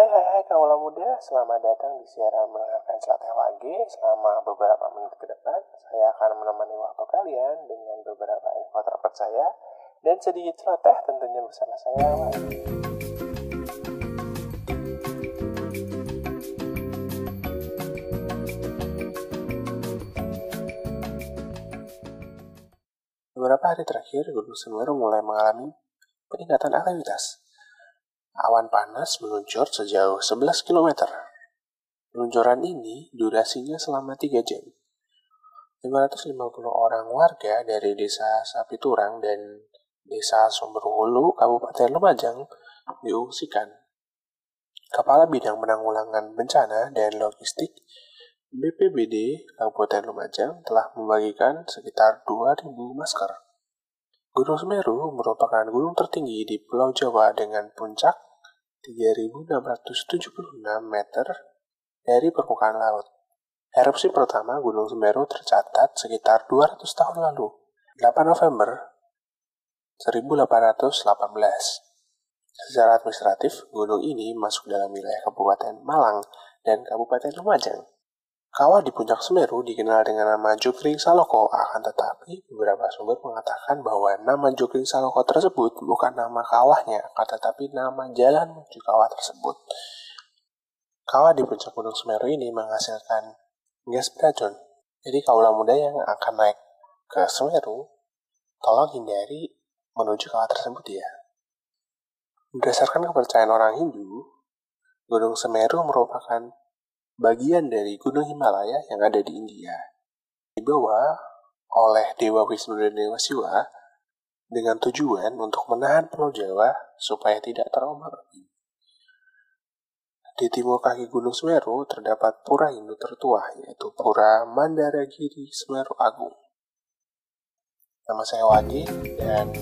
Hai hai hai kaula muda, selamat datang di siaran mendengarkan celoteh wage selama beberapa menit ke depan. Saya akan menemani waktu kalian dengan beberapa info terpercaya dan sedikit celoteh tentunya bersama saya. Beberapa hari terakhir, Gunung Semeru mulai mengalami peningkatan aktivitas. Awan panas meluncur sejauh 11 km. Peluncuran ini durasinya selama 3 jam. 550 orang warga dari desa Sapiturang dan desa Sumberwulu, Kabupaten Lumajang diungsikan. Kepala Bidang Penanggulangan Bencana dan Logistik BPBD Kabupaten Lumajang telah membagikan sekitar 2.000 masker. Gunung Semeru merupakan gunung tertinggi di Pulau Jawa dengan puncak 3.676 meter dari permukaan laut. Erupsi pertama Gunung Semeru tercatat sekitar 200 tahun lalu, 8 November 1818. Secara administratif, gunung ini masuk dalam wilayah Kabupaten Malang dan Kabupaten Lumajang. Kawah di puncak Semeru dikenal dengan nama Jukring Saloko, akan tetapi beberapa sumber mengatakan bahwa nama Jukring Saloko tersebut bukan nama kawahnya, akan tetapi nama jalan menuju kawah tersebut. Kawah di puncak Gunung Semeru ini menghasilkan gas beracun. Jadi kaulah muda yang akan naik ke Semeru, tolong hindari menuju kawah tersebut ya. Berdasarkan kepercayaan orang Hindu, Gunung Semeru merupakan bagian dari Gunung Himalaya yang ada di India. Dibawa oleh Dewa Wisnu dan Dewa Siwa dengan tujuan untuk menahan Pulau Jawa supaya tidak terombak-ambing. Di timur kaki Gunung Semeru terdapat pura Hindu tertua, yaitu Pura Mandaragiri Semeru Agung. Nama saya Wadi, dan